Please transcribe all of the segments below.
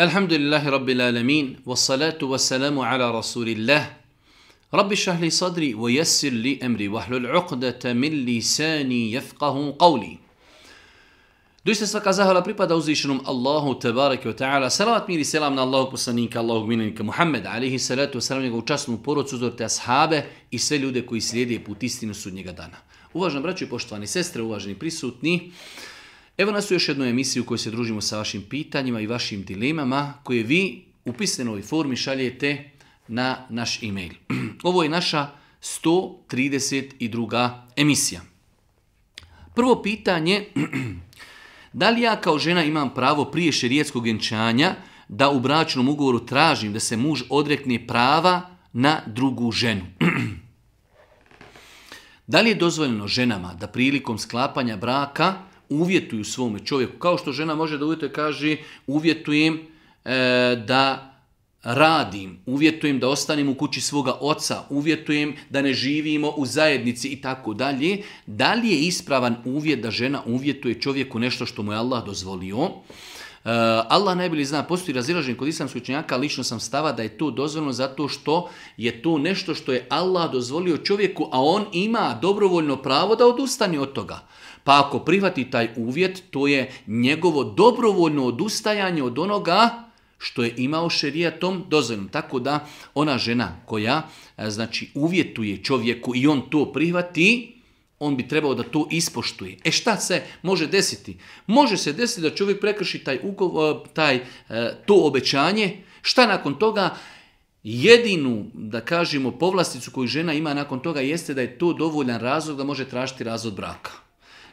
Alhamdulillahi Rabbil Alamin, wassalatu salamu ala Rasulillah, Rabbi šahli sadri, wa yassir li emri, wahlul uqdata min lisani jefqahu qavli. Doista svaka zahvala pripada uzvišenom Allahu tebareke ve taala. Salavat mir i selam na Allahu poslanika, Allahu miljenika Muhammed alejhi salatu ve selam njegovu časnu porodcu, uzorte ashabe i sve ljude koji slijede put istinu sudnjega dana. Uvaženi braćo i poštovani sestre, uvaženi prisutni, Evo nas u još jednu emisiju u kojoj se družimo sa vašim pitanjima i vašim dilemama koje vi u pisanoj formi šaljete na naš e-mail. Ovo je naša 132. emisija. Prvo pitanje, da li ja kao žena imam pravo prije šerijetskog vjenčanja da u bračnom ugovoru tražim da se muž odrekne prava na drugu ženu? da li je dozvoljeno ženama da prilikom sklapanja braka uvjetuju svome čovjeku. Kao što žena može da uvjetuje, kaže uvjetujem e, da radim, uvjetujem da ostanem u kući svoga oca, uvjetujem da ne živimo u zajednici i tako dalje. Da li je ispravan uvjet da žena uvjetuje čovjeku nešto što mu je Allah dozvolio? Eh, Allah najbolji zna, postoji razilaženje kod islamskoj učenjaka, lično sam stava da je to dozvoljeno zato što je to nešto što je Allah dozvolio čovjeku, a on ima dobrovoljno pravo da odustani od toga. Pa ako prihvati taj uvjet, to je njegovo dobrovoljno odustajanje od onoga što je imao tom dozvoljeno. Tako da ona žena koja eh, znači uvjetuje čovjeku i on to prihvati, on bi trebao da to ispoštuje. E šta se može desiti? Može se desiti da čovjek prekrši taj, e, taj e, to obećanje. Šta nakon toga? Jedinu, da kažemo, povlasticu koju žena ima nakon toga jeste da je to dovoljan razlog da može tražiti razvod braka.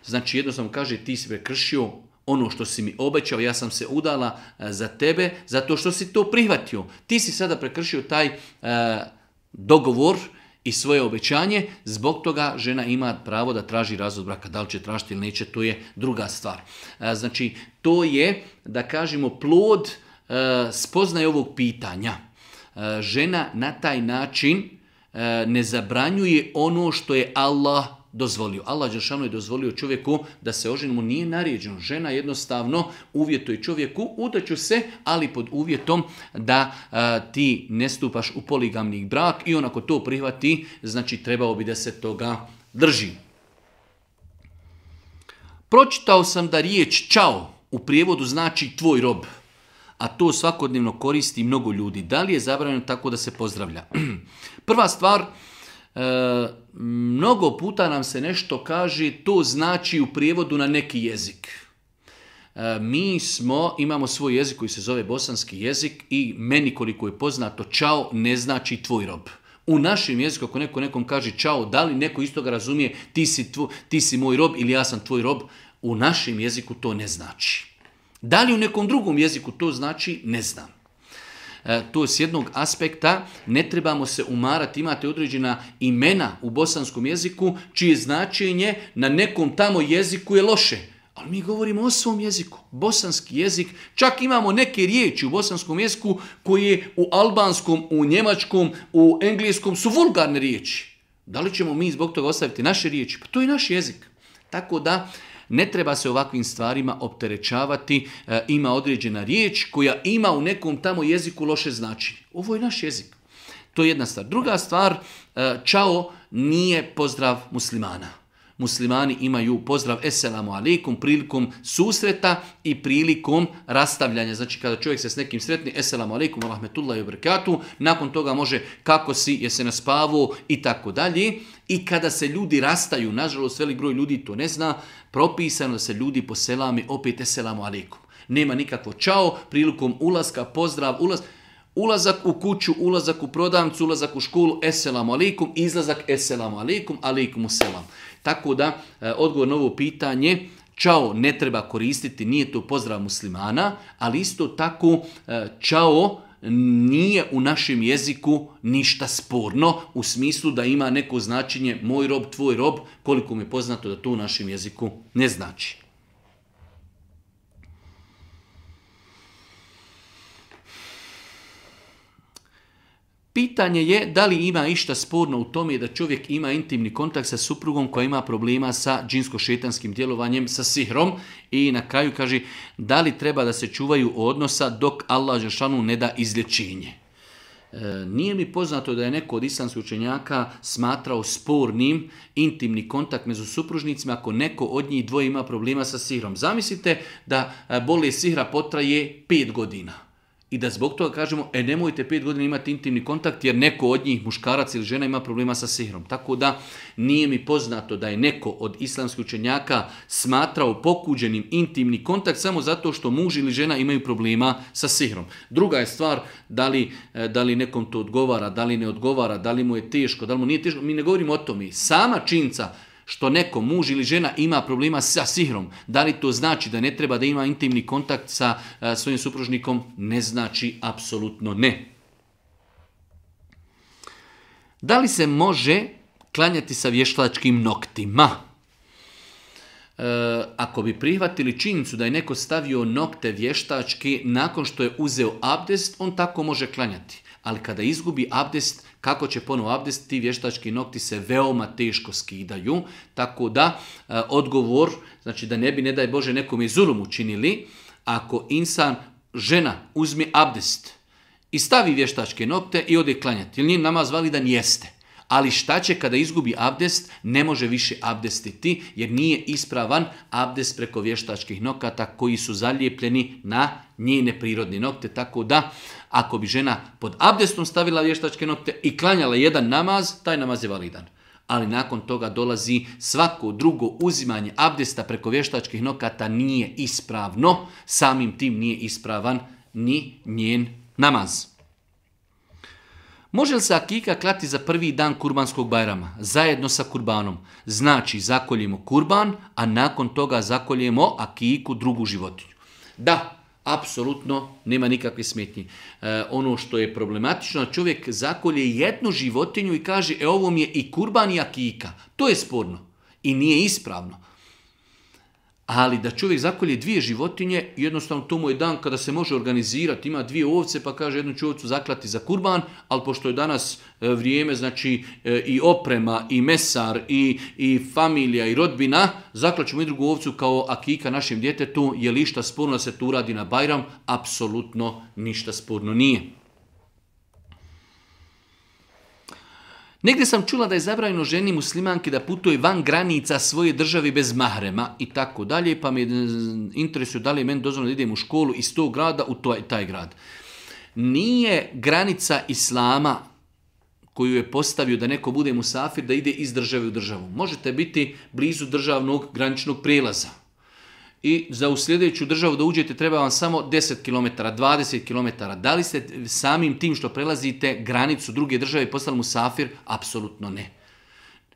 Znači jednostavno kaže ti si prekršio ono što si mi obećao, ja sam se udala e, za tebe zato što si to prihvatio. Ti si sada prekršio taj dogovor i svoje obećanje, zbog toga žena ima pravo da traži razvod braka. Da li će tražiti ili neće, to je druga stvar. E, znači, to je, da kažemo, plod e, spoznaje ovog pitanja. E, žena na taj način ne zabranjuje ono što je Allah dozvolio. Allah Đeršanu je dozvolio čovjeku da se oženi mu nije naređeno. Žena jednostavno uvjetuje čovjeku udaću se, ali pod uvjetom da ti ne stupaš u poligamni brak i onako to prihvati, znači trebao bi da se toga drži. Pročitao sam da riječ čao u prijevodu znači tvoj rob, a to svakodnevno koristi mnogo ljudi. Da li je zabranjeno tako da se pozdravlja? Prva stvar, E, mnogo puta nam se nešto kaže, to znači u prijevodu na neki jezik. E, mi smo, imamo svoj jezik koji se zove bosanski jezik i meni koliko je poznato čao ne znači tvoj rob. U našem jeziku ako neko nekom kaže čao, da li neko isto ga razumije ti si, ti si moj rob ili ja sam tvoj rob, u našem jeziku to ne znači. Da li u nekom drugom jeziku to znači, ne znam. E, to s jednog aspekta ne trebamo se umarati, imate određena imena u bosanskom jeziku čije značenje na nekom tamo jeziku je loše. Ali mi govorimo o svom jeziku, bosanski jezik, čak imamo neke riječi u bosanskom jeziku koje u albanskom, u njemačkom, u engleskom su vulgarne riječi. Da li ćemo mi zbog toga ostaviti naše riječi? Pa to je naš jezik. Tako da ne treba se ovakvim stvarima opterećavati, e, ima određena riječ koja ima u nekom tamo jeziku loše značenje. Ovo je naš jezik. To je jedna stvar. Druga stvar, e, čao nije pozdrav muslimana muslimani imaju pozdrav eselamu alaikum prilikom susreta i prilikom rastavljanja. Znači kada čovjek se s nekim sretni eselamu alaikum rahmetullahi obrkatu, nakon toga može kako si, je se naspavo i tako dalje. I kada se ljudi rastaju, nažalost velik broj ljudi to ne zna, propisano da se ljudi po selami opet eselamu alaikum. Nema nikakvo čao, prilikom ulaska, pozdrav, ulaz, ulazak u kuću, ulazak u prodavnicu, ulazak u školu, eselamu alaikum, izlazak eselamu alaikum, alaikum selam. Tako da, e, odgovor na ovo pitanje, čao ne treba koristiti, nije to pozdrav muslimana, ali isto tako e, čao nije u našem jeziku ništa sporno u smislu da ima neko značenje moj rob, tvoj rob, koliko mi je poznato da to u našem jeziku ne znači. Pitanje je da li ima išta sporno u tome da čovjek ima intimni kontakt sa suprugom koja ima problema sa džinsko-šetanskim djelovanjem, sa sihrom i na kraju kaže da li treba da se čuvaju odnosa dok Allah Žešanu ne da izlječenje. E, nije mi poznato da je neko od islamskih učenjaka smatrao spornim intimni kontakt među supružnicima ako neko od njih dvoje ima problema sa sihrom. Zamislite da e, bolje sihra potraje pet godina i da zbog toga kažemo, e nemojte pet godina imati intimni kontakt jer neko od njih, muškarac ili žena, ima problema sa sihrom. Tako da nije mi poznato da je neko od islamskih učenjaka smatrao pokuđenim intimni kontakt samo zato što muž ili žena imaju problema sa sihrom. Druga je stvar da li, e, da li nekom to odgovara, da li ne odgovara, da li mu je teško, da li mu nije teško. Mi ne govorimo o tome. Sama činca što neko muž ili žena ima problema sa sihrom, da li to znači da ne treba da ima intimni kontakt sa e, svojim supružnikom? Ne znači apsolutno ne. Da li se može klanjati sa vještačkim noktima? E, ako bi prihvatili činjenicu da je neko stavio nokte vještački nakon što je uzeo abdest, on tako može klanjati. Ali kada izgubi abdest, kako će ponovo abdest? Ti vještački nokti se veoma teško skidaju, tako da e, odgovor, znači da ne bi, ne daj Bože, nekom je učinili, ako insan, žena, uzme abdest i stavi vještačke nokte i ode klanjati, ili njim namaz validan jeste ali šta će kada izgubi abdest, ne može više abdestiti jer nije ispravan abdest preko vještačkih nokata koji su zalijepljeni na njene prirodne nokte, tako da ako bi žena pod abdestom stavila vještačke nokte i klanjala jedan namaz, taj namaz je validan ali nakon toga dolazi svako drugo uzimanje abdesta preko vještačkih nokata nije ispravno, samim tim nije ispravan ni njen namaz. Može li se akika klati za prvi dan kurbanskog bajrama, zajedno sa kurbanom? Znači, zakoljimo kurban, a nakon toga zakoljemo akiku, drugu životinju. Da, apsolutno nema nikakve smetnje. E, ono što je problematično, čovjek zakolje jednu životinju i kaže, e ovo mi je i kurban i akika. To je sporno i nije ispravno. Ali da čovjek zakolje dvije životinje, jednostavno to mu je dan kada se može organizirati, ima dvije ovce pa kaže jednu ću ovcu zaklati za kurban, ali pošto je danas e, vrijeme, znači e, i oprema, i mesar, i, i familija, i rodbina, zaklaćemo i drugu ovcu kao akika našem djetetu, je lišta sporno da se tu uradi na Bajram? Apsolutno ništa sporno nije. Negdje sam čula da je zabranjeno ženi muslimanki da putuje van granica svoje države bez mahrema i tako dalje, pa mi interesuje da li je meni dozvoljeno da idem u školu iz tog grada u taj, taj grad. Nije granica islama koju je postavio da neko bude musafir da ide iz države u državu. Možete biti blizu državnog graničnog prijelaza i za u sljedeću državu da uđete treba vam samo 10 km, 20 km. Da li ste samim tim što prelazite granicu druge države postali Safir Apsolutno ne.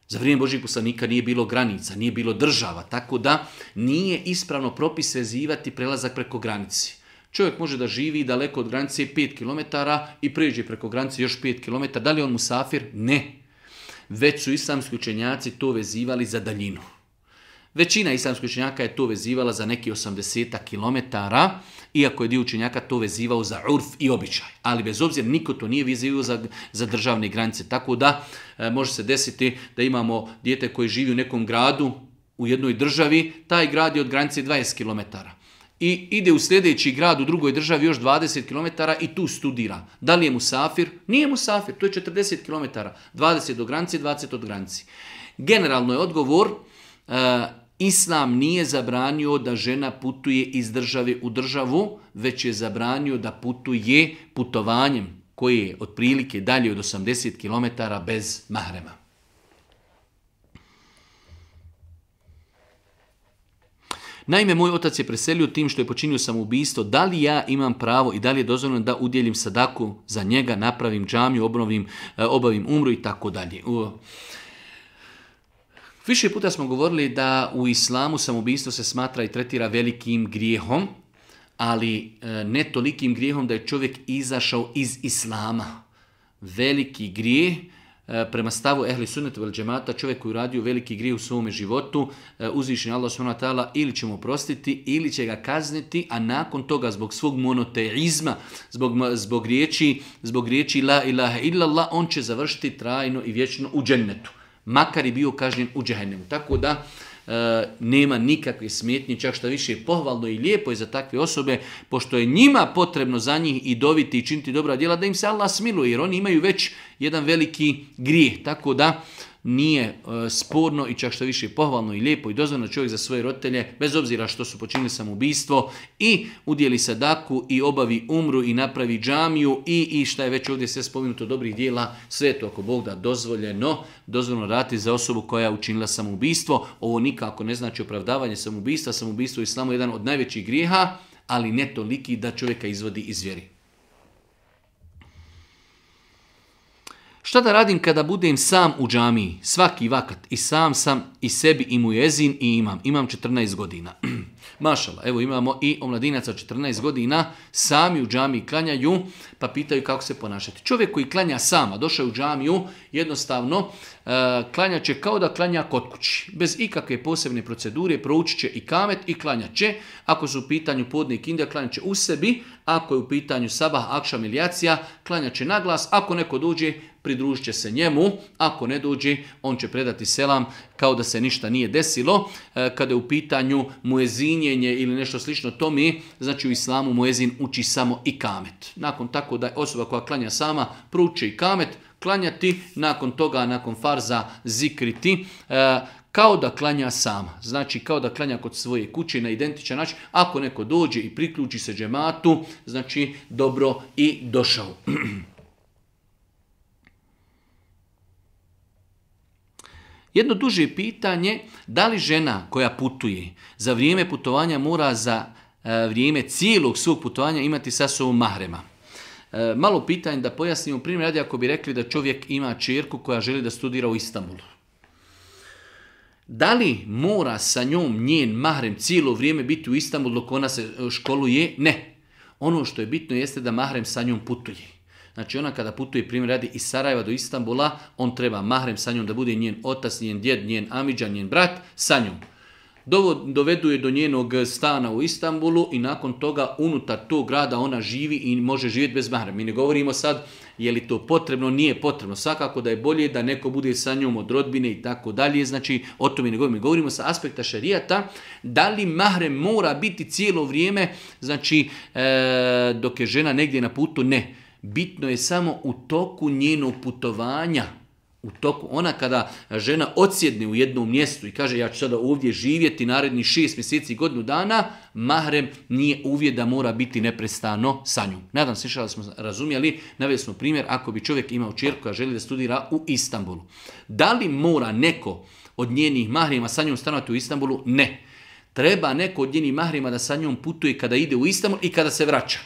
Za vrijeme Božih poslanika nije bilo granica, nije bilo država, tako da nije ispravno propis vezivati prelazak preko granici. Čovjek može da živi daleko od granice 5 km i pređe preko granice još 5 km. Da li on on safir Ne. Već su islamski učenjaci to vezivali za daljinu. Većina islamskih učenjaka je to vezivala za neki 80 km, iako je dio učenjaka to vezivao za urf i običaj. Ali bez obzira niko to nije vezivao za, za državne granice. Tako da e, može se desiti da imamo dijete koje živi u nekom gradu, u jednoj državi, taj grad je od granice 20 km. I ide u sljedeći grad u drugoj državi još 20 km i tu studira. Da li je mu safir? Nije mu safir, to je 40 km. 20 do granice, 20 od granice. Generalno je odgovor, e, Islam nije zabranio da žena putuje iz države u državu, već je zabranio da putuje putovanjem koje je otprilike dalje od 80 km bez mahrema. Naime, moj otac je preselio tim što je počinio samoubistvo. Da li ja imam pravo i da li je dozvoljeno da udjelim sadaku za njega, napravim džamiju, obnovim, e, obavim umru i tako dalje. Više puta smo govorili da u islamu samobistvo se smatra i tretira velikim grijehom, ali e, ne tolikim grijehom da je čovjek izašao iz islama. Veliki grijeh, e, prema stavu ehli sunnetu ili džemata, čovjek koji radi veliki grijeh u svome životu, e, uzvišen Allah subhanahu ili će mu prostiti, ili će ga kazniti, a nakon toga zbog svog monoteizma, zbog, zbog riječi, zbog riječi la ilaha illallah, on će završiti trajno i vječno u džennetu makar i bio kažnjen u džehennemu. Tako da e, nema nikakve smetnje, čak što više pohvalno i lijepo je za takve osobe, pošto je njima potrebno za njih i doviti i činiti dobra djela, da im se Allah smiluje, jer oni imaju već jedan veliki grijeh. Tako da nije e, sporno i čak što više pohvalno i lijepo i dozvoljno čovjek za svoje roditelje, bez obzira što su počinili samoubistvo, i udjeli sadaku i obavi umru i napravi džamiju i, i šta je već ovdje sve spominuto, dobrih dijela, sve to ako Bog da dozvoljeno, dozvoljno rati za osobu koja je učinila samoubistvo. Ovo nikako ne znači opravdavanje samoubistva, samoubistvo je samo jedan od najvećih grijeha, ali ne toliki da čovjeka izvodi iz vjeri. Šta da radim kada budem sam u džamiji, svaki vakat, i sam sam, i sebi, i mu jezin, i imam. Imam 14 godina. Mašala, evo imamo i omladinaca 14 godina, sami u džamiji klanjaju, pa pitaju kako se ponašati. Čovjek koji klanja sama, došao u džamiju, jednostavno, E, klanjat će kao da klanja kod kući. Bez ikakve posebne procedure proučit će i kamet i klanjat će. Ako su u pitanju podnik i će u sebi. Ako je u pitanju sabah, akša milijacija, klanja klanjat će na glas. Ako neko dođe, pridružit će se njemu. Ako ne dođe, on će predati selam kao da se ništa nije desilo. E, kada je u pitanju muezinjenje ili nešto slično tome, znači u islamu muezin uči samo i kamet. Nakon tako da je osoba koja klanja sama prouči i kamet, klanjati, nakon toga, nakon farza zikriti, e, kao da klanja sama. Znači kao da klanja kod svoje kuće na identičan način. Ako neko dođe i priključi se džematu, znači dobro i došao. Jedno duže pitanje, da li žena koja putuje za vrijeme putovanja mora za e, vrijeme cijelog svog putovanja imati sa sobom mahrema? E, malo pitanje da pojasnimo primjer radi ako bi rekli da čovjek ima čirku koja želi da studira u Istanbulu. Da li mora sa njom njen mahrem cijelo vrijeme biti u Istanbulu dok ona se e, školuje? Ne. Ono što je bitno jeste da mahrem sa njom putuje. Znači ona kada putuje primjer radi iz Sarajeva do Istanbula, on treba mahrem sa njom da bude njen otac, njen djed, njen amidža, njen brat sa njom dovedu je do njenog stana u Istanbulu i nakon toga unutar tog grada ona živi i može živjeti bez Mahre. Mi ne govorimo sad je li to potrebno, nije potrebno. Svakako da je bolje da neko bude sa njom od rodbine i tako dalje. Znači, o tome ne govorimo. Mi govorimo sa aspekta šarijata, da li mahre mora biti cijelo vrijeme, znači, e, dok je žena negdje na putu, ne. Bitno je samo u toku njenog putovanja u toku, ona kada žena odsjedne u jednom mjestu i kaže ja ću sada ovdje živjeti naredni šest mjeseci godinu dana, mahrem nije uvjet da mora biti neprestano sa njom. Nadam se što smo razumjeli, naveli smo primjer ako bi čovjek imao čirku koja želi da studira u Istanbulu. Da li mora neko od njenih mahrema sa njom stanovati u Istanbulu? Ne. Treba neko od njenih mahrima da sa njom putuje kada ide u Istanbul i kada se vraća.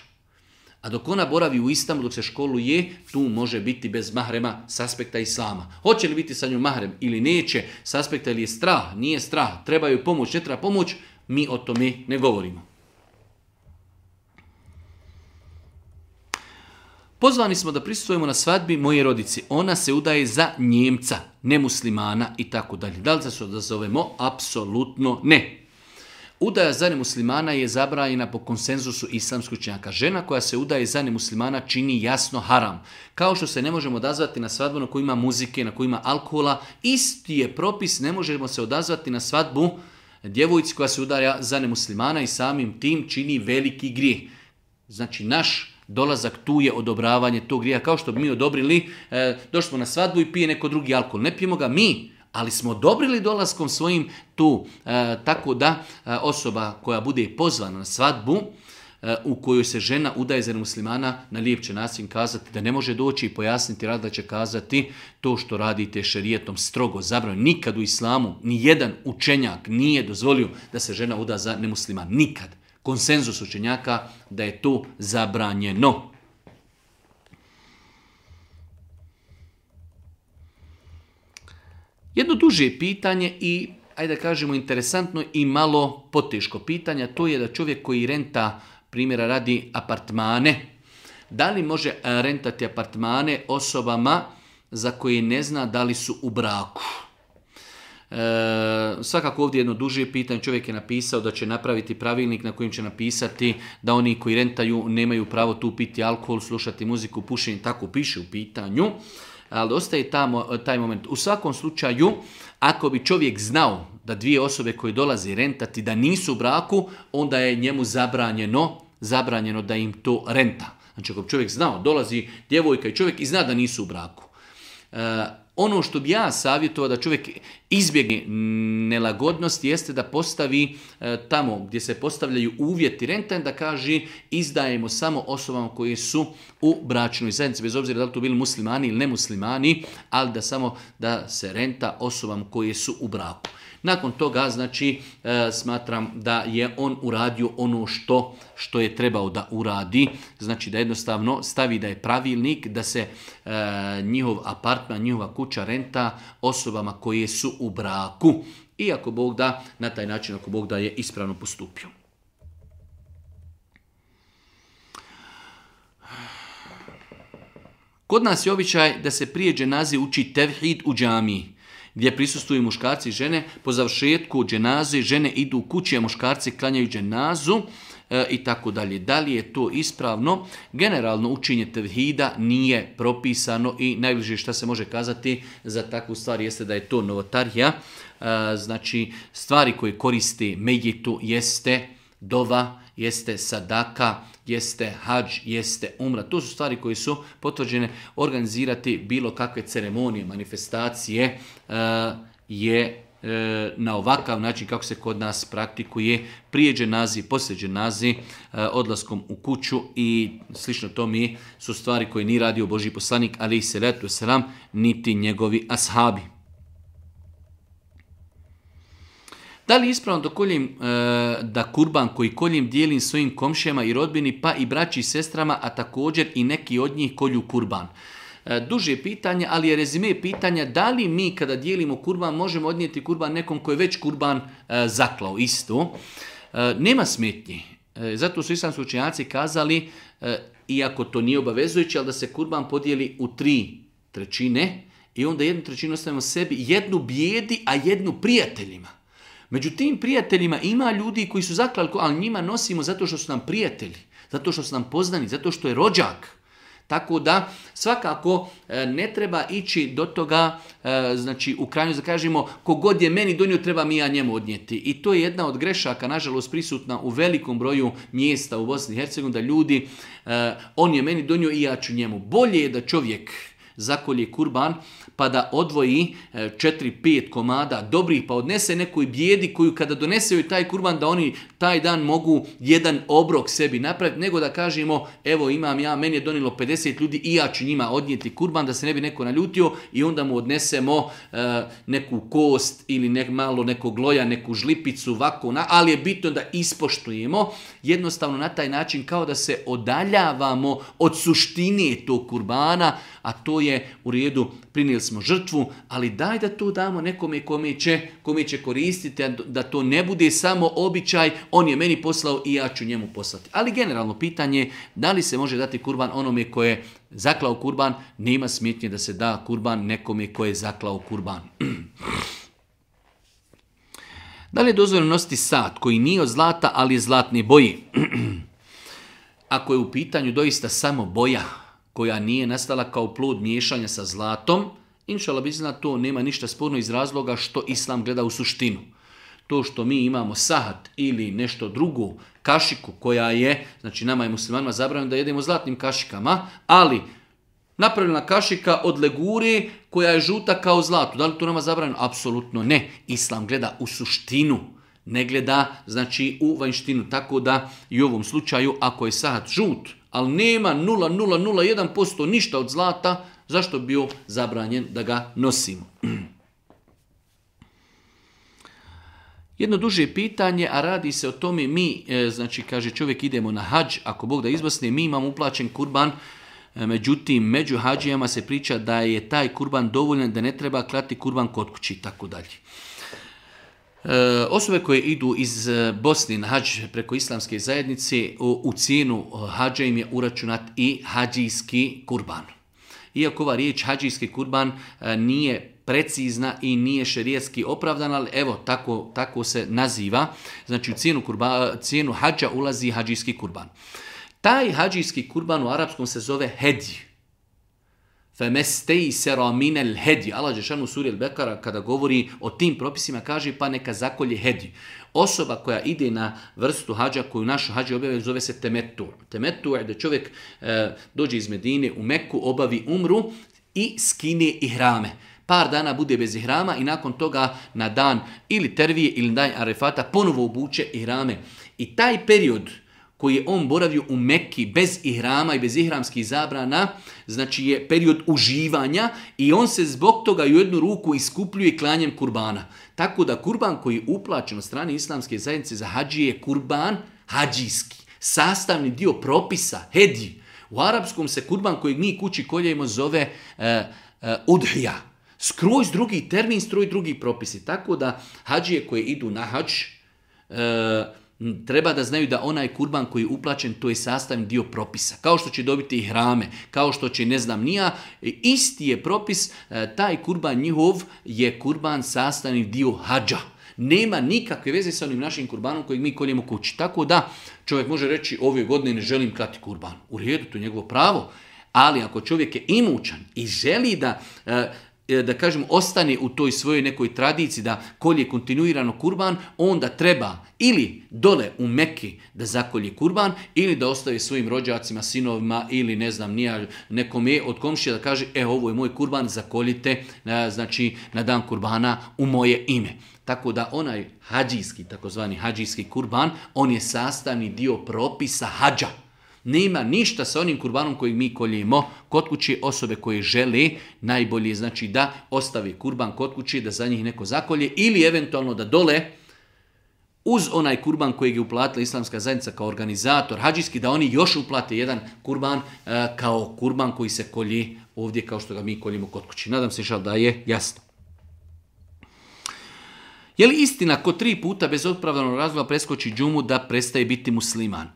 A dok ona boravi u Istanbulu, dok se školuje, tu može biti bez mahrema s aspekta islama. Hoće li biti sa njom mahrem ili neće, s aspekta ili je strah, nije strah, treba joj pomoć, ne treba pomoć, mi o tome ne govorimo. Pozvani smo da prisutujemo na svadbi moje rodici. Ona se udaje za njemca, nemuslimana i tako dalje. Da li se zovemo? Apsolutno ne. Udaja za nemuslimana je zabranjena po konsenzusu islamskoj činjaka. Žena koja se udaje za nemuslimana čini jasno haram. Kao što se ne možemo odazvati na svadbu na kojima ima muzike, na kojima ima alkohola, isti je propis, ne možemo se odazvati na svadbu djevojci koja se udaja za nemuslimana i samim tim čini veliki grijeh. Znači naš dolazak tu je odobravanje tog grija. Kao što bi mi odobrili, e, došli smo na svadbu i pije neko drugi alkohol. Ne pijemo ga mi, ali smo odobrili dolaskom svojim tu, e, tako da e, osoba koja bude pozvana na svadbu, e, u kojoj se žena udaje za muslimana, na lijep će način kazati da ne može doći i pojasniti da će kazati to što radite šerijetom strogo zabranjeno. Nikad u islamu ni jedan učenjak nije dozvolio da se žena uda za nemusliman. Nikad. Konsenzus učenjaka da je to zabranjeno. Jedno duže pitanje i, ajde da kažemo, interesantno i malo poteško pitanje, to je da čovjek koji renta, primjera radi, apartmane, da li može e, rentati apartmane osobama za koje ne zna da li su u braku? E, svakako ovdje jedno duže pitanje, čovjek je napisao da će napraviti pravilnik na kojem će napisati da oni koji rentaju nemaju pravo tu piti alkohol, slušati muziku, pušenje, tako piše u pitanju ali ostaje tamo, e, taj moment. U svakom slučaju, ako bi čovjek znao da dvije osobe koje dolazi rentati da nisu u braku, onda je njemu zabranjeno, zabranjeno da im to renta. Znači, ako bi čovjek znao, dolazi djevojka i čovjek i zna da nisu u braku. E, ono što bi ja savjetovao da čovjek izbjegne nelagodnost jeste da postavi e, tamo gdje se postavljaju uvjeti renta da kaže izdajemo samo osobama koji su u bračnoj zajednici, bez obzira da li to bili muslimani ili nemuslimani, ali da samo da se renta osobama koje su u braku. Nakon toga, znači, e, smatram da je on uradio ono što, što je trebao da uradi. Znači, da jednostavno stavi da je pravilnik, da se e, njihov apartman, njihova kuća renta osobama koje su u braku. I ako Bog da, na taj način, ako Bog da je ispravno postupio. Kod nas je običaj da se prijeđe naziv uči tevhid u džamiji gdje prisustuju muškarci i žene. Po završetku dženaze žene idu u kući, a muškarci klanjaju dženazu e, i tako dalje. Da li je to ispravno? Generalno učinje tevhida nije propisano i najbliže što se može kazati za takvu stvar jeste da je to novotarija. E, znači stvari koje koristi Megitu jeste dova, jeste sadaka, jeste hađ, jeste umra. To su stvari koje su potvrđene organizirati bilo kakve ceremonije, manifestacije e, je e, na ovakav način kako se kod nas praktikuje prijeđe nazi, poslijeđen nazi e, odlaskom u kuću i slično to mi su stvari koje ni radio Boži poslanik, ali i se letu sram, niti njegovi ashabi. Da li ispravno da e, da kurban koji koljim dijelim svojim komšijama i rodbini, pa i braći i sestrama, a također i neki od njih kolju kurban? E, duže pitanje, ali je rezime pitanja da li mi kada dijelimo kurban možemo odnijeti kurban nekom koji je već kurban e, zaklao isto. Nema smetnje. Zato su islamski učenjaci kazali, iako to nije obavezujuće, ali da se kurban podijeli u tri trećine i onda jednu trećinu ostavimo sebi, jednu bijedi, a jednu prijateljima. Među tim prijateljima ima ljudi koji su zaklali, ali njima nosimo zato što su nam prijatelji, zato što su nam poznani, zato što je rođak. Tako da svakako e, ne treba ići do toga, e, znači u krajnju da kažemo, kogod je meni donio treba mi ja njemu odnijeti. I to je jedna od grešaka, nažalost, prisutna u velikom broju mjesta u Bosni i Hercegovini, da ljudi, e, on je meni donio i ja ću njemu. Bolje je da čovjek zakolje kurban, pa da odvoji 4-5 e, komada dobrih, pa odnese nekoj bijedi koju kada donese joj taj kurban, da oni taj dan mogu jedan obrok sebi napraviti, nego da kažemo, evo imam ja, meni je donilo 50 ljudi i ja ću njima odnijeti kurban, da se ne bi neko naljutio i onda mu odnesemo e, neku kost ili nek, malo nekog gloja, neku žlipicu, ovako, ali je bitno da ispoštujemo, jednostavno na taj način kao da se odaljavamo od suštine tog kurbana, a to je u redu, prinijeli smo žrtvu, ali daj da to damo nekome kome će, kome će koristiti, da to ne bude samo običaj, on je meni poslao i ja ću njemu poslati. Ali generalno pitanje da li se može dati kurban onome koje je zaklao kurban, nema smjetnje da se da kurban nekome koje je zaklao kurban. Da li je dozvoljeno nositi sat koji nije od zlata, ali je zlatne boje? Ako je u pitanju doista samo boja, koja nije nastala kao plod miješanja sa zlatom, inšala zna to nema ništa sporno iz razloga što islam gleda u suštinu. To što mi imamo sahat ili nešto drugo, kašiku koja je, znači nama je muslimanima zabranjeno da jedemo zlatnim kašikama, ali napravljena kašika od legure koja je žuta kao zlato. Da li to nama zabranjeno? Apsolutno ne. Islam gleda u suštinu, ne gleda znači u vanjštinu. Tako da i u ovom slučaju ako je sahat žut, ali nema 0,001% ništa od zlata, zašto bi bio zabranjen da ga nosimo? Jedno duže pitanje, a radi se o tome, mi, e, znači, kaže čovjek, idemo na hađ, ako Bog da izbosne mi imamo uplaćen kurban, e, međutim, među hađijama se priča da je taj kurban dovoljan, da ne treba klati kurban kod kući tako dalje. E, osobe koje idu iz e, Bosne na hađ preko islamske zajednice, u cijenu e, hađa im je uračunat i hađijski kurban. Iako ova riječ hađijski kurban nije precizna i nije šerijetski opravdana, ali evo, tako, tako se naziva. Znači, u cijenu, kurba, cijenu hađa ulazi hađijski kurban. Taj hađijski kurban u arapskom se zove hedji. فَمَسْتَيْسَرَ مِنَ الْهَدِي. Allah Žešan u suri Al-Bekara kada govori o tim propisima kaže pa neka zakolje hedi. Osoba koja ide na vrstu hađa koju naš hađi obavljaju zove se temetu. Temetu je da čovjek e, dođe iz Medine u Meku, obavi umru i skine ihrame. Par dana bude bez ihrama i nakon toga na dan ili tervije ili dan arefata ponovo obuče ihrame. I taj period koji je on boravio u Mekki bez ihrama i bez ihramskih zabrana, znači je period uživanja i on se zbog toga u jednu ruku iskupljuje klanjem kurbana. Tako da kurban koji je uplaćen od strane islamske zajednice za hađije je kurban hađijski, sastavni dio propisa, hedji. U arapskom se kurban koji mi kući koljemo zove e, e, udhija. Skroz drugi termin, stroj drugi propisi. Tako da hađije koje idu na hađ, e, Mm, treba da znaju da onaj kurban koji je uplaćen, to je sastavni dio propisa. Kao što će dobiti i hrame, kao što će ne znam nija, e, isti je propis, e, taj kurban njihov je kurban sastavni dio hađa. Nema nikakve veze sa onim našim kurbanom kojeg mi koljemo kući. Tako da čovjek može reći ove godine ne želim krati kurban. U redu, to je njegovo pravo. Ali ako čovjek je imućan i želi da e, E, da kažem, ostane u toj svojoj nekoj tradiciji da kolje kontinuirano kurban, onda treba ili dole u Meki da zakolje kurban, ili da ostavi svojim rođacima, sinovima ili ne znam, nija je od komšija da kaže, e ovo je moj kurban, zakoljite e, znači, na dan kurbana u moje ime. Tako da onaj hađijski, takozvani hađijski kurban, on je sastavni dio propisa hađa. Nema ništa sa onim kurbanom kojeg mi koljemo kod kuće osobe koje žele najbolje znači da ostavi kurban kod kući, da za njih neko zakolje ili eventualno da dole uz onaj kurban kojeg je uplatila islamska zajednica kao organizator hađijski, da oni još uplate jedan kurban e, kao kurban koji se kolji ovdje kao što ga mi koljimo kod kući. Nadam se šal da je jasno. Je li istina ko tri puta bez opravdanog razloga preskoči džumu da prestaje biti musliman?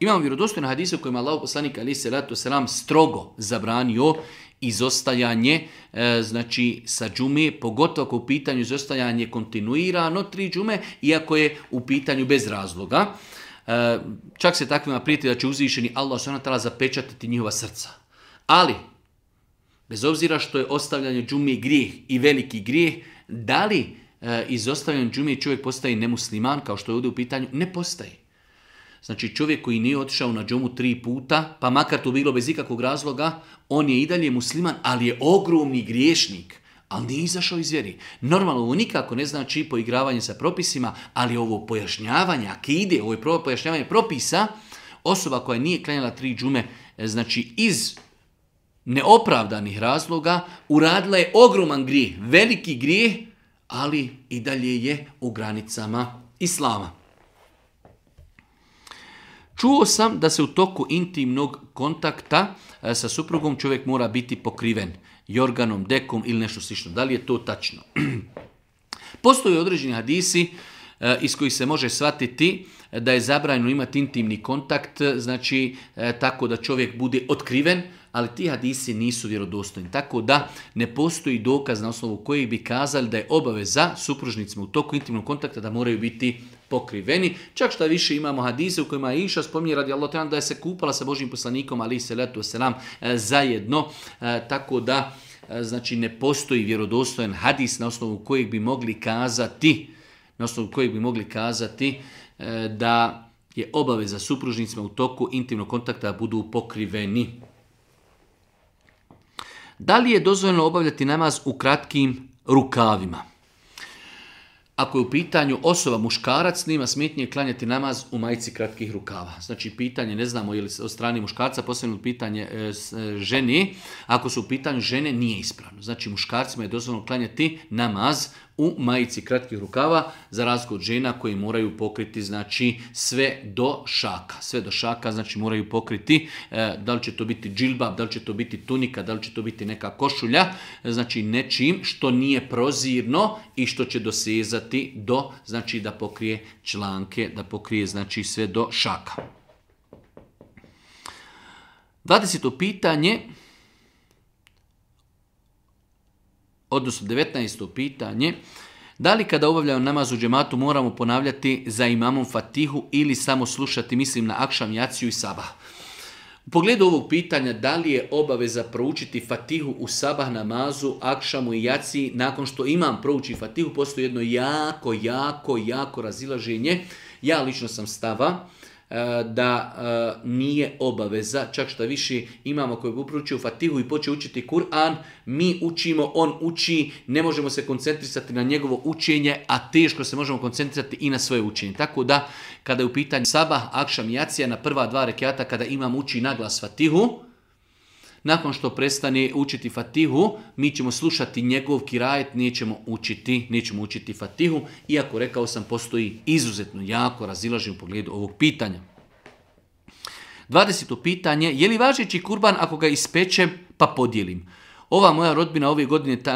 Imamo vjerodostojne hadise u kojima Allah poslanik ali se ratu selam strogo zabranio izostajanje, e, znači sa džume, pogotovo ako u pitanju izostajanje kontinuirano tri džume, iako je u pitanju bez razloga. E, čak se takvima prijeti da će uzvišeni Allah treba zapečatiti njihova srca. Ali, bez obzira što je ostavljanje džume grijeh i veliki grijeh, da li e, izostavljanje džumije čovjek postaje nemusliman, kao što je ovdje u pitanju? Ne postaje. Znači čovjek koji nije otišao na džumu tri puta, pa makar to bilo bez ikakvog razloga, on je i dalje musliman, ali je ogromni griješnik. Ali nije izašao iz vjeri. Normalno ovo nikako ne znači poigravanje sa propisima, ali ovo pojašnjavanje, ako ide ovo je pojašnjavanje propisa, osoba koja nije klanjala tri džume, e, znači iz neopravdanih razloga, uradila je ogroman grijeh, veliki grijeh, ali i dalje je u granicama islama. Čuo sam da se u toku intimnog kontakta e, sa suprugom čovjek mora biti pokriven jorganom, dekom ili nešto slično. Da li je to tačno? Postoje određeni hadisi e, iz kojih se može shvatiti da je zabranjeno imati intimni kontakt, e, znači tako da čovjek bude otkriven, ali ti hadisi nisu vjerodostojni. Tako da ne postoji dokaz na osnovu koji bi kazali da je obaveza supružnicima u toku intimnog kontakta da moraju biti pokriveni. Čak što više imamo hadise u kojima je iša spominje radi Allah da je se kupala sa Božim poslanikom ali se letu selam e, zajedno. E, tako da e, znači ne postoji vjerodostojan hadis na osnovu kojeg bi mogli kazati na osnovu kojeg bi mogli kazati da je obaveza supružnicima u toku intimnog kontakta budu pokriveni. Da li je dozvoljeno obavljati namaz u kratkim rukavima? ako je u pitanju osoba muškarac, nima smetnje klanjati namaz u majici kratkih rukava. Znači, pitanje, ne znamo ili li od strane muškarca, posebno pitanje e, e ženi ako su u pitanju žene, nije ispravno. Znači, muškarcima je dozvoljeno klanjati namaz u majici kratkih rukava, za razliku od žena koji moraju pokriti znači sve do šaka. Sve do šaka znači moraju pokriti, e, da li će to biti džilba, da li će to biti tunika, da li će to biti neka košulja, znači nečim što nije prozirno i što će dosezati do, znači da pokrije članke, da pokrije znači sve do šaka. 20. pitanje, odnosno 19. pitanje, da li kada obavljamo namaz u džematu moramo ponavljati za imamom fatihu ili samo slušati, mislim na akšam, jaciju i sabah? U pogledu ovog pitanja, da li je obaveza proučiti fatihu u sabah namazu, akšamu i jaciji, nakon što imam prouči fatihu, postoji jedno jako, jako, jako razilaženje. Ja lično sam stava E, da e, nije obaveza, čak što više imamo koji bi upručio Fatihu i poče učiti Kur'an, mi učimo, on uči, ne možemo se koncentrisati na njegovo učenje, a teško se možemo koncentrirati i na svoje učenje. Tako da, kada je u pitanju Sabah, Akšam i Jacija, na prva dva rekiata, kada imam uči naglas Fatihu, nakon što prestane učiti Fatihu, mi ćemo slušati njegov kirajet, nećemo učiti, nećemo učiti Fatihu, iako rekao sam postoji izuzetno jako razilažen u pogledu ovog pitanja. 20. pitanje, je li važeći kurban ako ga ispečem pa podijelim? Ova moja rodbina ove godine, eh,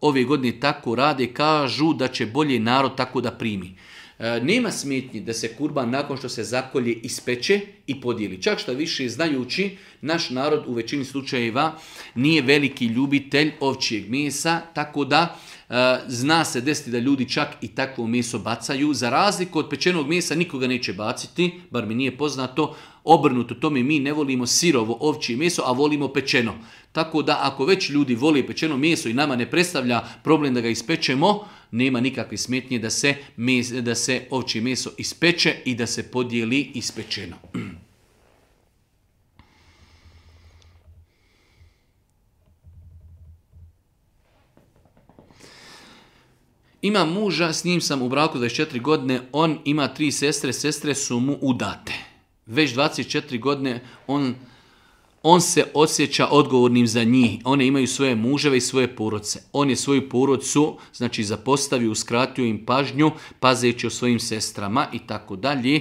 ove godine tako rade, kažu da će bolje narod tako da primi. E, nema smetnji da se kurban nakon što se zakolje ispeče i podijeli. Čak što više znajući, naš narod u većini slučajeva nije veliki ljubitelj ovčijeg mesa, tako da E, zna se desiti da ljudi čak i takvo meso bacaju. Za razliku od pečenog mesa nikoga neće baciti, bar mi nije poznato. Obrnuto tome mi ne volimo sirovo ovčje meso, a volimo pečeno. Tako da ako već ljudi vole pečeno meso i nama ne predstavlja problem da ga ispečemo, nema nikakve smetnje da se, mes, da se meso ispeče i da se podijeli ispečeno. ima muža, s njim sam u braku 24 godine, on ima tri sestre, sestre su mu udate. Već 24 godine on, on se osjeća odgovornim za njih. One imaju svoje muževe i svoje poroce On je svoju porocu znači zapostavio, uskratio im pažnju, pazeći o svojim sestrama i tako dalje.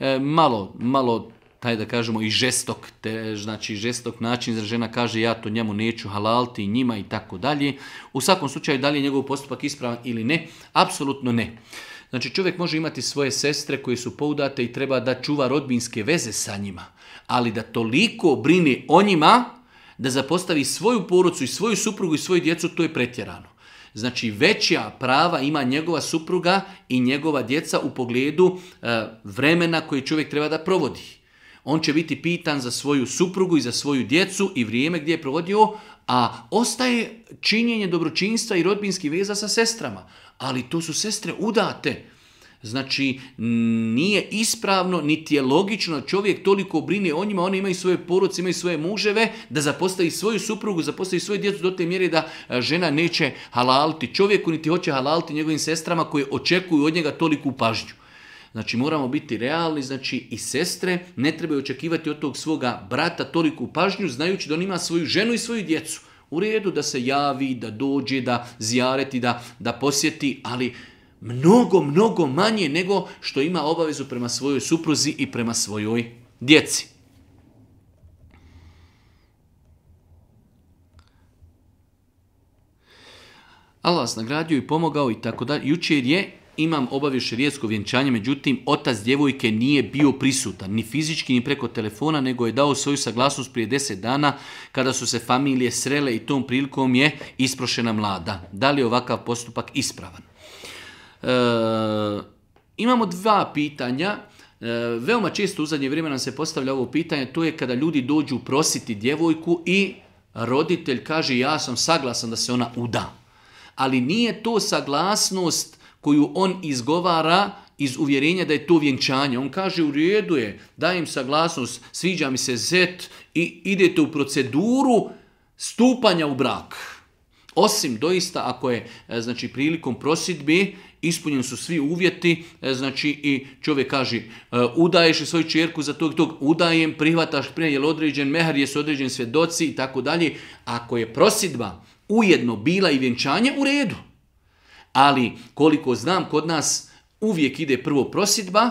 E, malo, malo taj da kažemo i žestok, te, znači žestok način za žena kaže ja to njemu neću halalti, njima i tako dalje. U svakom slučaju da li je njegov postupak ispravan ili ne, apsolutno ne. Znači čovjek može imati svoje sestre koje su poudate i treba da čuva rodbinske veze sa njima, ali da toliko brine o njima da zapostavi svoju porucu i svoju suprugu i svoju djecu, to je pretjerano. Znači veća prava ima njegova supruga i njegova djeca u pogledu eh, vremena koje čovjek treba da provodi on će biti pitan za svoju suprugu i za svoju djecu i vrijeme gdje je provodio, a ostaje činjenje dobročinstva i rodbinskih veza sa sestrama. Ali to su sestre udate. Znači, nije ispravno, niti je logično čovjek toliko brine o njima, oni imaju svoje poruce, imaju svoje muževe, da zapostavi svoju suprugu, zapostavi svoju djecu do te mjere da e, žena neće halaliti čovjeku, niti hoće halaliti njegovim sestrama koje očekuju od njega toliku pažnju. Znači moramo biti realni, znači i sestre ne trebaju očekivati od tog svoga brata toliku pažnju, znajući da on ima svoju ženu i svoju djecu. U redu da se javi, da dođe, da zjareti, da, da posjeti, ali mnogo, mnogo manje nego što ima obavezu prema svojoj supruzi i prema svojoj djeci. Allah nas nagradio i pomogao i tako dalje. Jučer je imam obavio šerijetsko vjenčanje, međutim, otac djevojke nije bio prisutan, ni fizički, ni preko telefona, nego je dao svoju saglasnost prije deset dana kada su se familije srele i tom prilikom je isprošena mlada. Da li je ovakav postupak ispravan? E, imamo dva pitanja. E, veoma često u zadnje vrijeme nam se postavlja ovo pitanje, to je kada ljudi dođu prositi djevojku i roditelj kaže ja sam saglasan da se ona uda. Ali nije to saglasnost koju on izgovara iz uvjerenja da je to vjenčanje. On kaže u redu je, dajem saglasnost, sviđa mi se zet i idete u proceduru stupanja u brak. Osim doista ako je e, znači prilikom prosidbi ispunjeni su svi uvjeti, e, znači i čovjek kaže e, udaješ svoju čerku za tog tog, udajem, prihvataš prije, jel određen mehar, jesu određen svjedoci i tako dalje. Ako je prosidba ujedno bila i vjenčanje, u redu. Ali koliko znam, kod nas uvijek ide prvo prosjedba,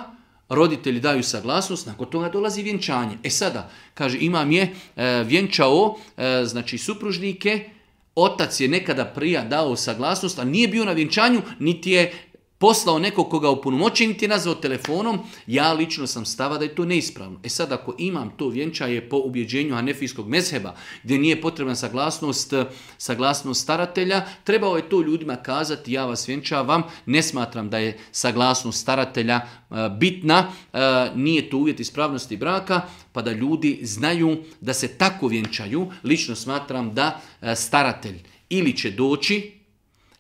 roditelji daju saglasnost, nakon toga dolazi vjenčanje. E sada, kaže, imam je e, vjenčao, e, znači supružnike, otac je nekada prija dao saglasnost, a nije bio na vjenčanju, niti je poslao nekog koga opunomoćenim ti nazvao telefonom, ja lično sam stava da je to neispravno. E sad, ako imam to vjenčaje po ubjeđenju Anefijskog mezheba, gdje nije potrebna saglasnost, eh, saglasnost staratelja, trebao je to ljudima kazati, ja vas vjenčavam, ne smatram da je saglasnost staratelja eh, bitna, eh, nije to uvjet ispravnosti braka, pa da ljudi znaju da se tako vjenčaju. Lično smatram da staratelj ili će doći,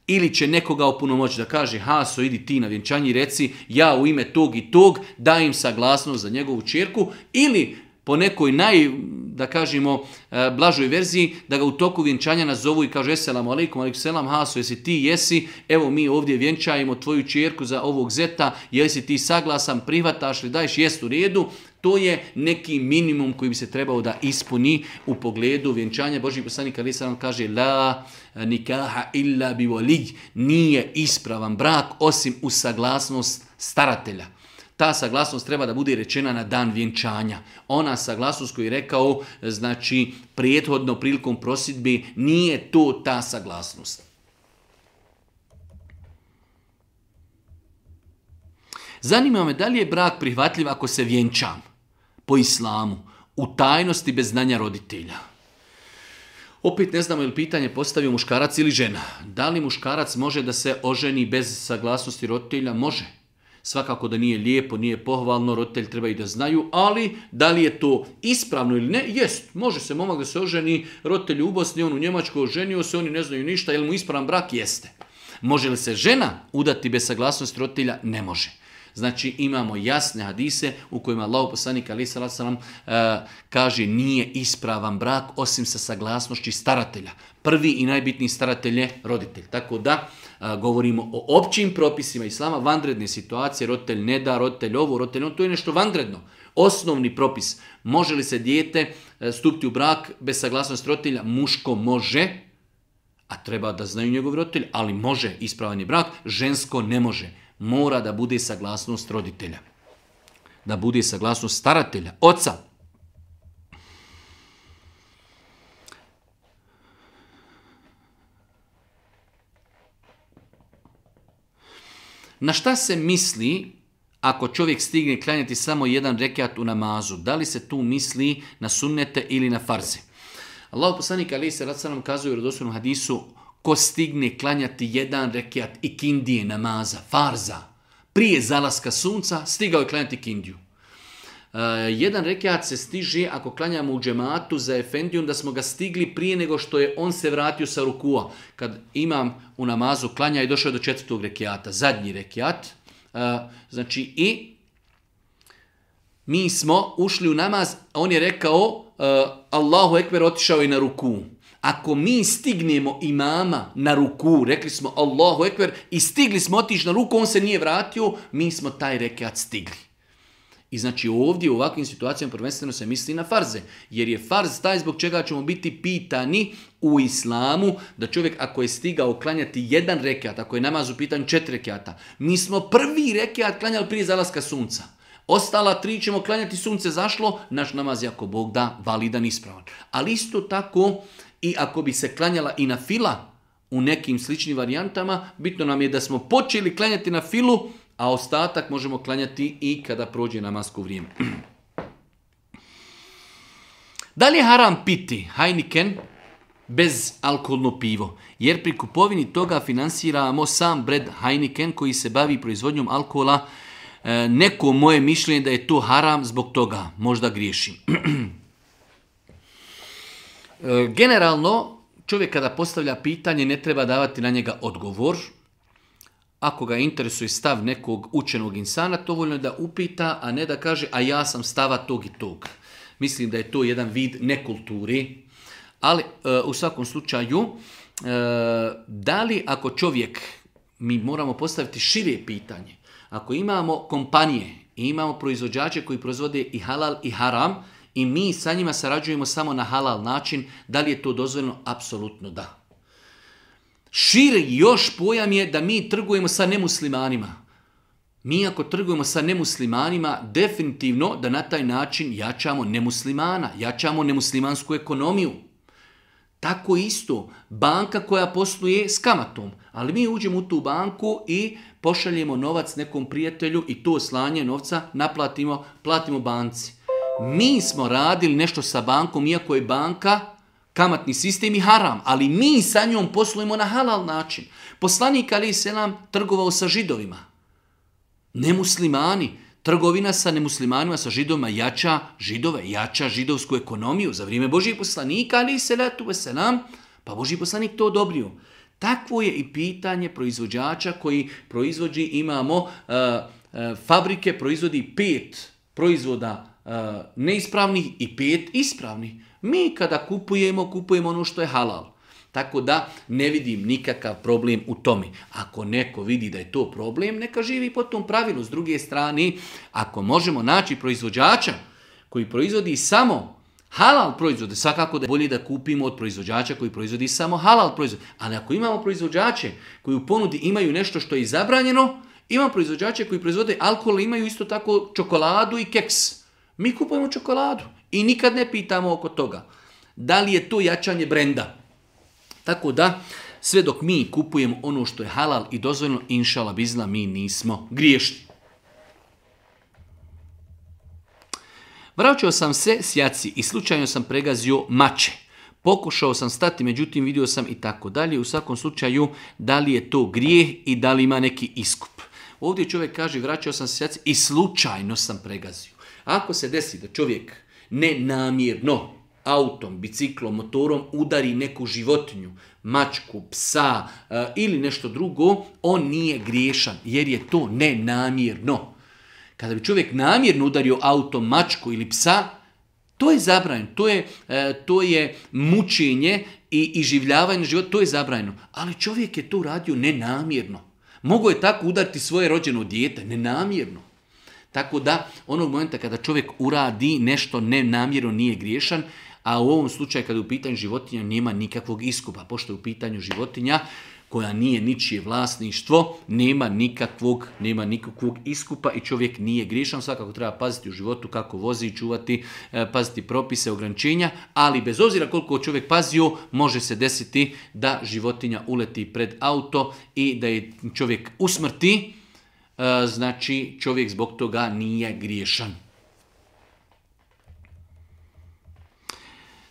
ili će nekoga opunomoći da kaže Haso idi ti na vjenčanje i reci ja u ime tog i tog dajem saglasnost za njegovu čerku ili po nekoj naj, da kažemo, e, blažoj verziji, da ga u toku vjenčanja nazovu i kaže, Eselam alaikum, alaikum selam, Haso, jesi ti, jesi, evo mi ovdje vjenčajemo tvoju čerku za ovog zeta, jesi ti saglasan, prihvataš li, daješ, jest u redu, to je neki minimum koji bi se trebao da ispuni u pogledu vjenčanja. Boži poslanik Ali kaže La nikaha illa bi Nije ispravan brak osim u saglasnost staratelja. Ta saglasnost treba da bude rečena na dan vjenčanja. Ona saglasnost koju je rekao, znači, prijethodno prilikom prosidbi, nije to ta saglasnost. Zanima me da li je brak prihvatljiv ako se vjenčam po islamu, u tajnosti bez znanja roditelja. Opet ne znamo je li pitanje postavio muškarac ili žena. Da li muškarac može da se oženi bez saglasnosti roditelja? Može. Svakako da nije lijepo, nije pohvalno, treba i da znaju, ali da li je to ispravno ili ne? Jest, može se momak da se oženi, roditelji u Bosni, on u Njemačkoj oženio se, oni ne znaju ništa, je mu ispravan brak? Jeste. Može li se žena udati bez saglasnosti roditelja? Ne može. Znači imamo jasne hadise u kojima Allah poslanik ali eh, kaže nije ispravan brak osim sa saglasnošću staratelja. Prvi i najbitniji staratelj je roditelj. Tako da eh, govorimo o općim propisima islama, vanredne situacije, roditelj ne da, roditelj ovo, roditelj ono, to je nešto vanredno. Osnovni propis, može li se dijete eh, stupiti u brak bez saglasnosti roditelja? Muško može, a treba da znaju njegov roditelj, ali može ispravan je brak, žensko ne može mora da bude saglasnost roditelja. Da bude saglasnost staratelja, oca. Na šta se misli ako čovjek stigne klanjati samo jedan rekat u namazu? Da li se tu misli na sunnete ili na farze? Allah poslanik ali se rad kazuje u hadisu ko stigne klanjati jedan rekiat ikindije namaza, farza, prije zalaska sunca, stigao je klanjati kindiju e, jedan rekiat se stiže ako klanjamo u džematu za efendiju da smo ga stigli prije nego što je on se vratio sa rukua. Kad imam u namazu klanja i došao je do četvrtog rekiata, zadnji rekiat. E, znači i mi smo ušli u namaz, on je rekao e, Allahu Ekber otišao je na ruku. Ako mi stignemo imama na ruku, rekli smo Allahu ekber i stigli smo otići na ruku, on se nije vratio, mi smo taj rekeat stigli. I znači ovdje u ovakvim situacijama prvenstveno se misli na farze. Jer je farz taj zbog čega ćemo biti pitani u islamu da čovjek ako je stigao klanjati jedan rekat, ako je namaz u pitanju četiri rekata, mi smo prvi rekat klanjali prije zalaska sunca. Ostala tri ćemo klanjati sunce zašlo, naš namaz jako Bog da validan ispravan. Ali isto tako i ako bi se klanjala i na fila u nekim sličnim varijantama, bitno nam je da smo počeli klanjati na filu, a ostatak možemo klanjati i kada prođe namasko vrijeme. Da li je haram piti Heineken bez alkoholno pivo? Jer pri kupovini toga finansiramo sam bred Heineken koji se bavi proizvodnjom alkohola. E, neko moje mišljenje da je to haram zbog toga. Možda griješim. E, generalno, čovjek kada postavlja pitanje ne treba davati na njega odgovor. Ako ga interesuje stav nekog učenog insana, voljno je da upita, a ne da kaže a ja sam stava tog i tog. Mislim da je to jedan vid nekulturi. Ali e, u svakom slučaju, e, da li ako čovjek, mi moramo postaviti širije pitanje, ako imamo kompanije imamo proizvođače koji proizvode i halal i haram, i mi sa njima sarađujemo samo na halal način. Da li je to dozvoljeno? Apsolutno da. Šir još pojam je da mi trgujemo sa nemuslimanima. Mi ako trgujemo sa nemuslimanima, definitivno da na taj način jačamo nemuslimana, jačamo nemuslimansku ekonomiju. Tako isto, banka koja posluje s kamatom, ali mi uđemo u tu banku i pošaljemo novac nekom prijatelju i to slanje novca naplatimo, platimo banci mi smo radili nešto sa bankom, iako je banka kamatni sistem i haram, ali mi sa njom poslujemo na halal način. Poslanik Ali Selam trgovao sa židovima. Nemuslimani, trgovina sa nemuslimanima, sa židovima jača židove, jača židovsku ekonomiju za vrijeme Božih poslanika Ali se nam, pa Božji poslanik to odobrio. Takvo je i pitanje proizvođača koji proizvođi, imamo eh, eh, fabrike, proizvodi pet proizvoda E, neispravnih i pet ispravnih. Mi kada kupujemo, kupujemo ono što je halal. Tako da ne vidim nikakav problem u tome. Ako neko vidi da je to problem, neka živi po tom pravilu. S druge strane, ako možemo naći proizvođača koji proizvodi samo halal proizvode, svakako da je bolje da kupimo od proizvođača koji proizvodi samo halal proizvode. Ali ako imamo proizvođače koji u ponudi imaju nešto što je zabranjeno, imamo proizvođače koji proizvode alkohol, imaju isto tako čokoladu i keks. Mi kupujemo čokoladu i nikad ne pitamo oko toga. Da li je to jačanje brenda? Tako da, sve dok mi kupujemo ono što je halal i dozvoljno inšala bizna, mi nismo griješni. Vraćao sam se sjaci i slučajno sam pregazio mače. Pokušao sam stati, međutim vidio sam i tako dalje. U svakom slučaju, da li je to grijeh i da li ima neki iskup. Ovdje čovjek kaže, vraćao sam se s i slučajno sam pregazio. Ako se desi da čovjek nenamjerno autom, biciklom, motorom udari neku životinju, mačku, psa e, ili nešto drugo, on nije griješan jer je to nenamjerno. Kada bi čovjek namjerno udario autom, mačku ili psa, to je zabranjeno, to je, e, to je mučenje i iživljavanje života, to je zabranjeno. Ali čovjek je to radio nenamjerno. Mogu je tako udariti svoje rođeno dijete, nenamjerno. Tako da, onog momenta kada čovjek uradi nešto nenamjerno nije griješan, a u ovom slučaju kada je u pitanju životinja nema nikakvog iskupa, pošto je u pitanju životinja koja nije ničije vlasništvo, nema nikakvog, nema nikakvog iskupa i čovjek nije griješan, svakako treba paziti u životu kako vozi čuvati, e, paziti propise, ograničenja, ali bez obzira koliko čovjek pazio, može se desiti da životinja uleti pred auto i da je čovjek usmrti, E, znači čovjek zbog toga nije griješan.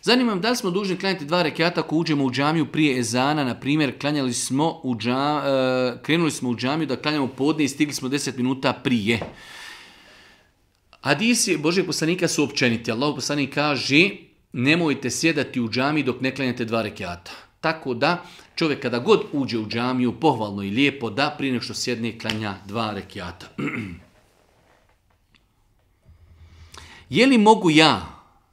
Zanimam da li smo dužni klanjati dva rekiata ako uđemo u džamiju prije ezana, na primjer, klanjali smo u džam, e, krenuli smo u džamiju da klanjamo podne i stigli smo 10 minuta prije. Hadisi Božeg poslanika su općeniti. Allah poslanik kaže nemojte sjedati u džamiji dok ne klanjate dva rekiata. Tako da čovjek kada god uđe u džamiju, pohvalno i lijepo, da prije nešto sjedne klanja dva rekiata. Je li mogu ja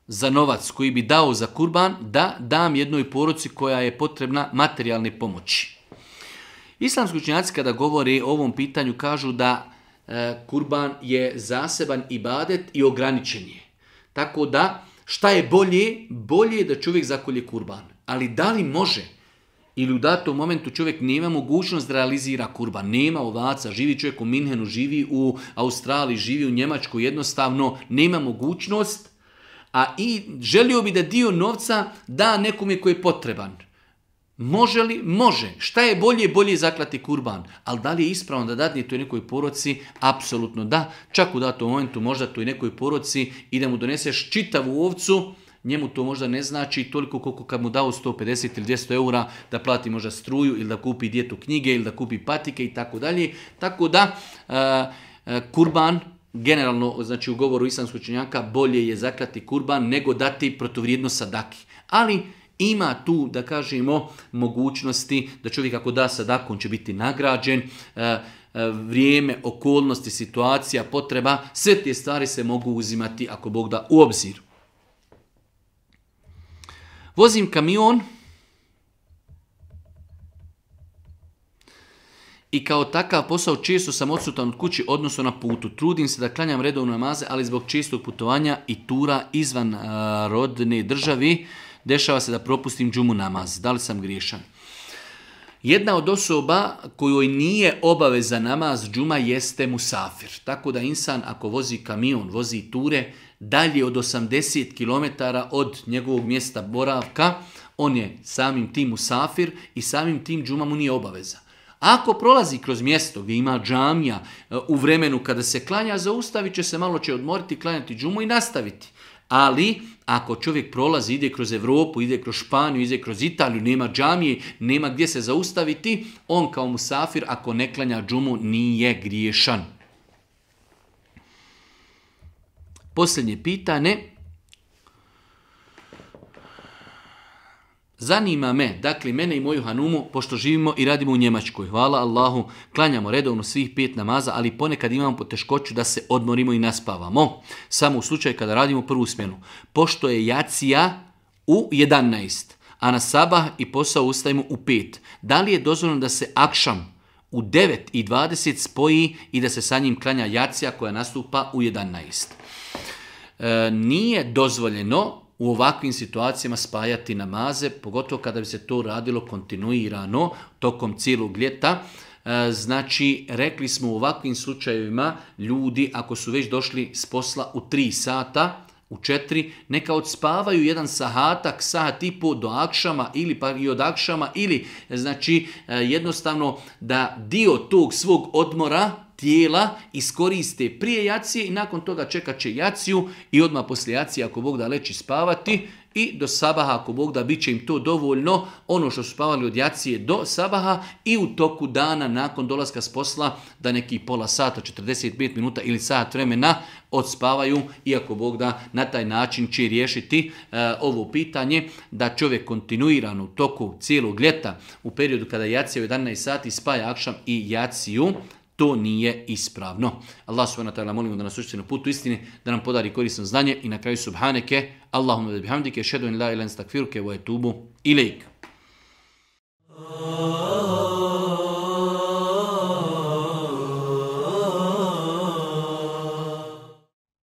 za novac koji bi dao za kurban da dam jednoj poruci koja je potrebna materijalne pomoći? Islamski učinjaci kada govore o ovom pitanju kažu da e, kurban je zaseban i badet i ograničen je. Tako da šta je bolje? Bolje je da čovjek zakolje kurban. Ali da li može? Ili u datom momentu čovjek nema mogućnost da realizira kurba, nema ovaca, živi čovjek u Minhenu, živi u Australiji, živi u Njemačku, jednostavno nema mogućnost, a i želio bi da dio novca da je koji je potreban. Može li? Može. Šta je bolje? Bolje zaklati kurban. Ali da li je ispravno da dadne toj nekoj poroci? Apsolutno da. Čak u datom momentu možda toj nekoj poroci i da mu doneseš čitavu ovcu, njemu to možda ne znači toliko koliko kad mu dao 150 ili 200 eura da plati možda struju ili da kupi djetu knjige ili da kupi patike i tako dalje. Tako da e, e, kurban, generalno znači u govoru islamskog činjaka, bolje je zaklati kurban nego dati protuvrijednost sadaki. Ali ima tu, da kažemo, mogućnosti da čovjek ako da sadaku, on će biti nagrađen, e, vrijeme, okolnosti, situacija, potreba, sve te stvari se mogu uzimati ako Bog da u obzir. Vozim kamion i kao takav posao često sam odsutan od kući odnosno na putu. Trudim se da klanjam redovno namaze, ali zbog čistog putovanja i tura izvan rodne državi dešava se da propustim džumu namaz. Da li sam griješan? Jedna od osoba kojoj nije obaveza namaz džuma jeste musafir. Tako da insan ako vozi kamion, vozi ture, dalje od 80 km od njegovog mjesta boravka, on je samim tim musafir i samim tim džuma mu nije obaveza. Ako prolazi kroz mjesto gdje ima džamija e, u vremenu kada se klanja, zaustavit će se, malo će odmoriti, klanjati džumu i nastaviti. Ali ako čovjek prolazi, ide kroz Europu, ide kroz Španiju, ide kroz Italiju, nema džamije, nema gdje se zaustaviti, on kao musafir ako ne klanja džumu nije griješan. Posljednje pitanje. Zanima me, dakle mene i moju Hanumu, pošto živimo i radimo u Njemačkoj. Hvala Allahu, klanjamo redovno svih pet namaza, ali ponekad imamo poteškoću da se odmorimo i naspavamo. Samo u slučaju kada radimo prvu smjenu. Pošto je jacija u 11, a na sabah i posao ustajemo u 5. Da li je dozvoljeno da se akšam u 9 i 20 spoji i da se sa njim klanja jacija koja nastupa u 11? E, nije dozvoljeno u ovakvim situacijama spajati namaze, pogotovo kada bi se to radilo kontinuirano tokom cijelog ljeta. E, znači, rekli smo u ovakvim slučajevima ljudi ako su već došli s posla u tri sata, u četiri, neka odspavaju jedan sahatak, sahat i po do akšama ili pa i od akšama ili znači e, jednostavno da dio tog svog odmora tijela iskoriste prije jacije i nakon toga čekat će jaciju i odmah poslije jacije ako Bog da leći spavati i do sabaha ako Bog da bit će im to dovoljno ono što su spavali od jacije do sabaha i u toku dana nakon dolaska s posla da neki pola sata, 45 minuta ili sat vremena odspavaju iako Bog da na taj način će riješiti e, ovo pitanje da čovjek kontinuirano u toku cijelog ljeta u periodu kada jacija u 11 sati spaja akšam i jaciju to nije ispravno. Allah subhanahu wa ta'ala molimo da nas učite na putu istine, da nam podari korisno znanje i na kraju subhaneke, Allahumma da bihamdike, in la ilan stakfiruke, wa etubu ilaik.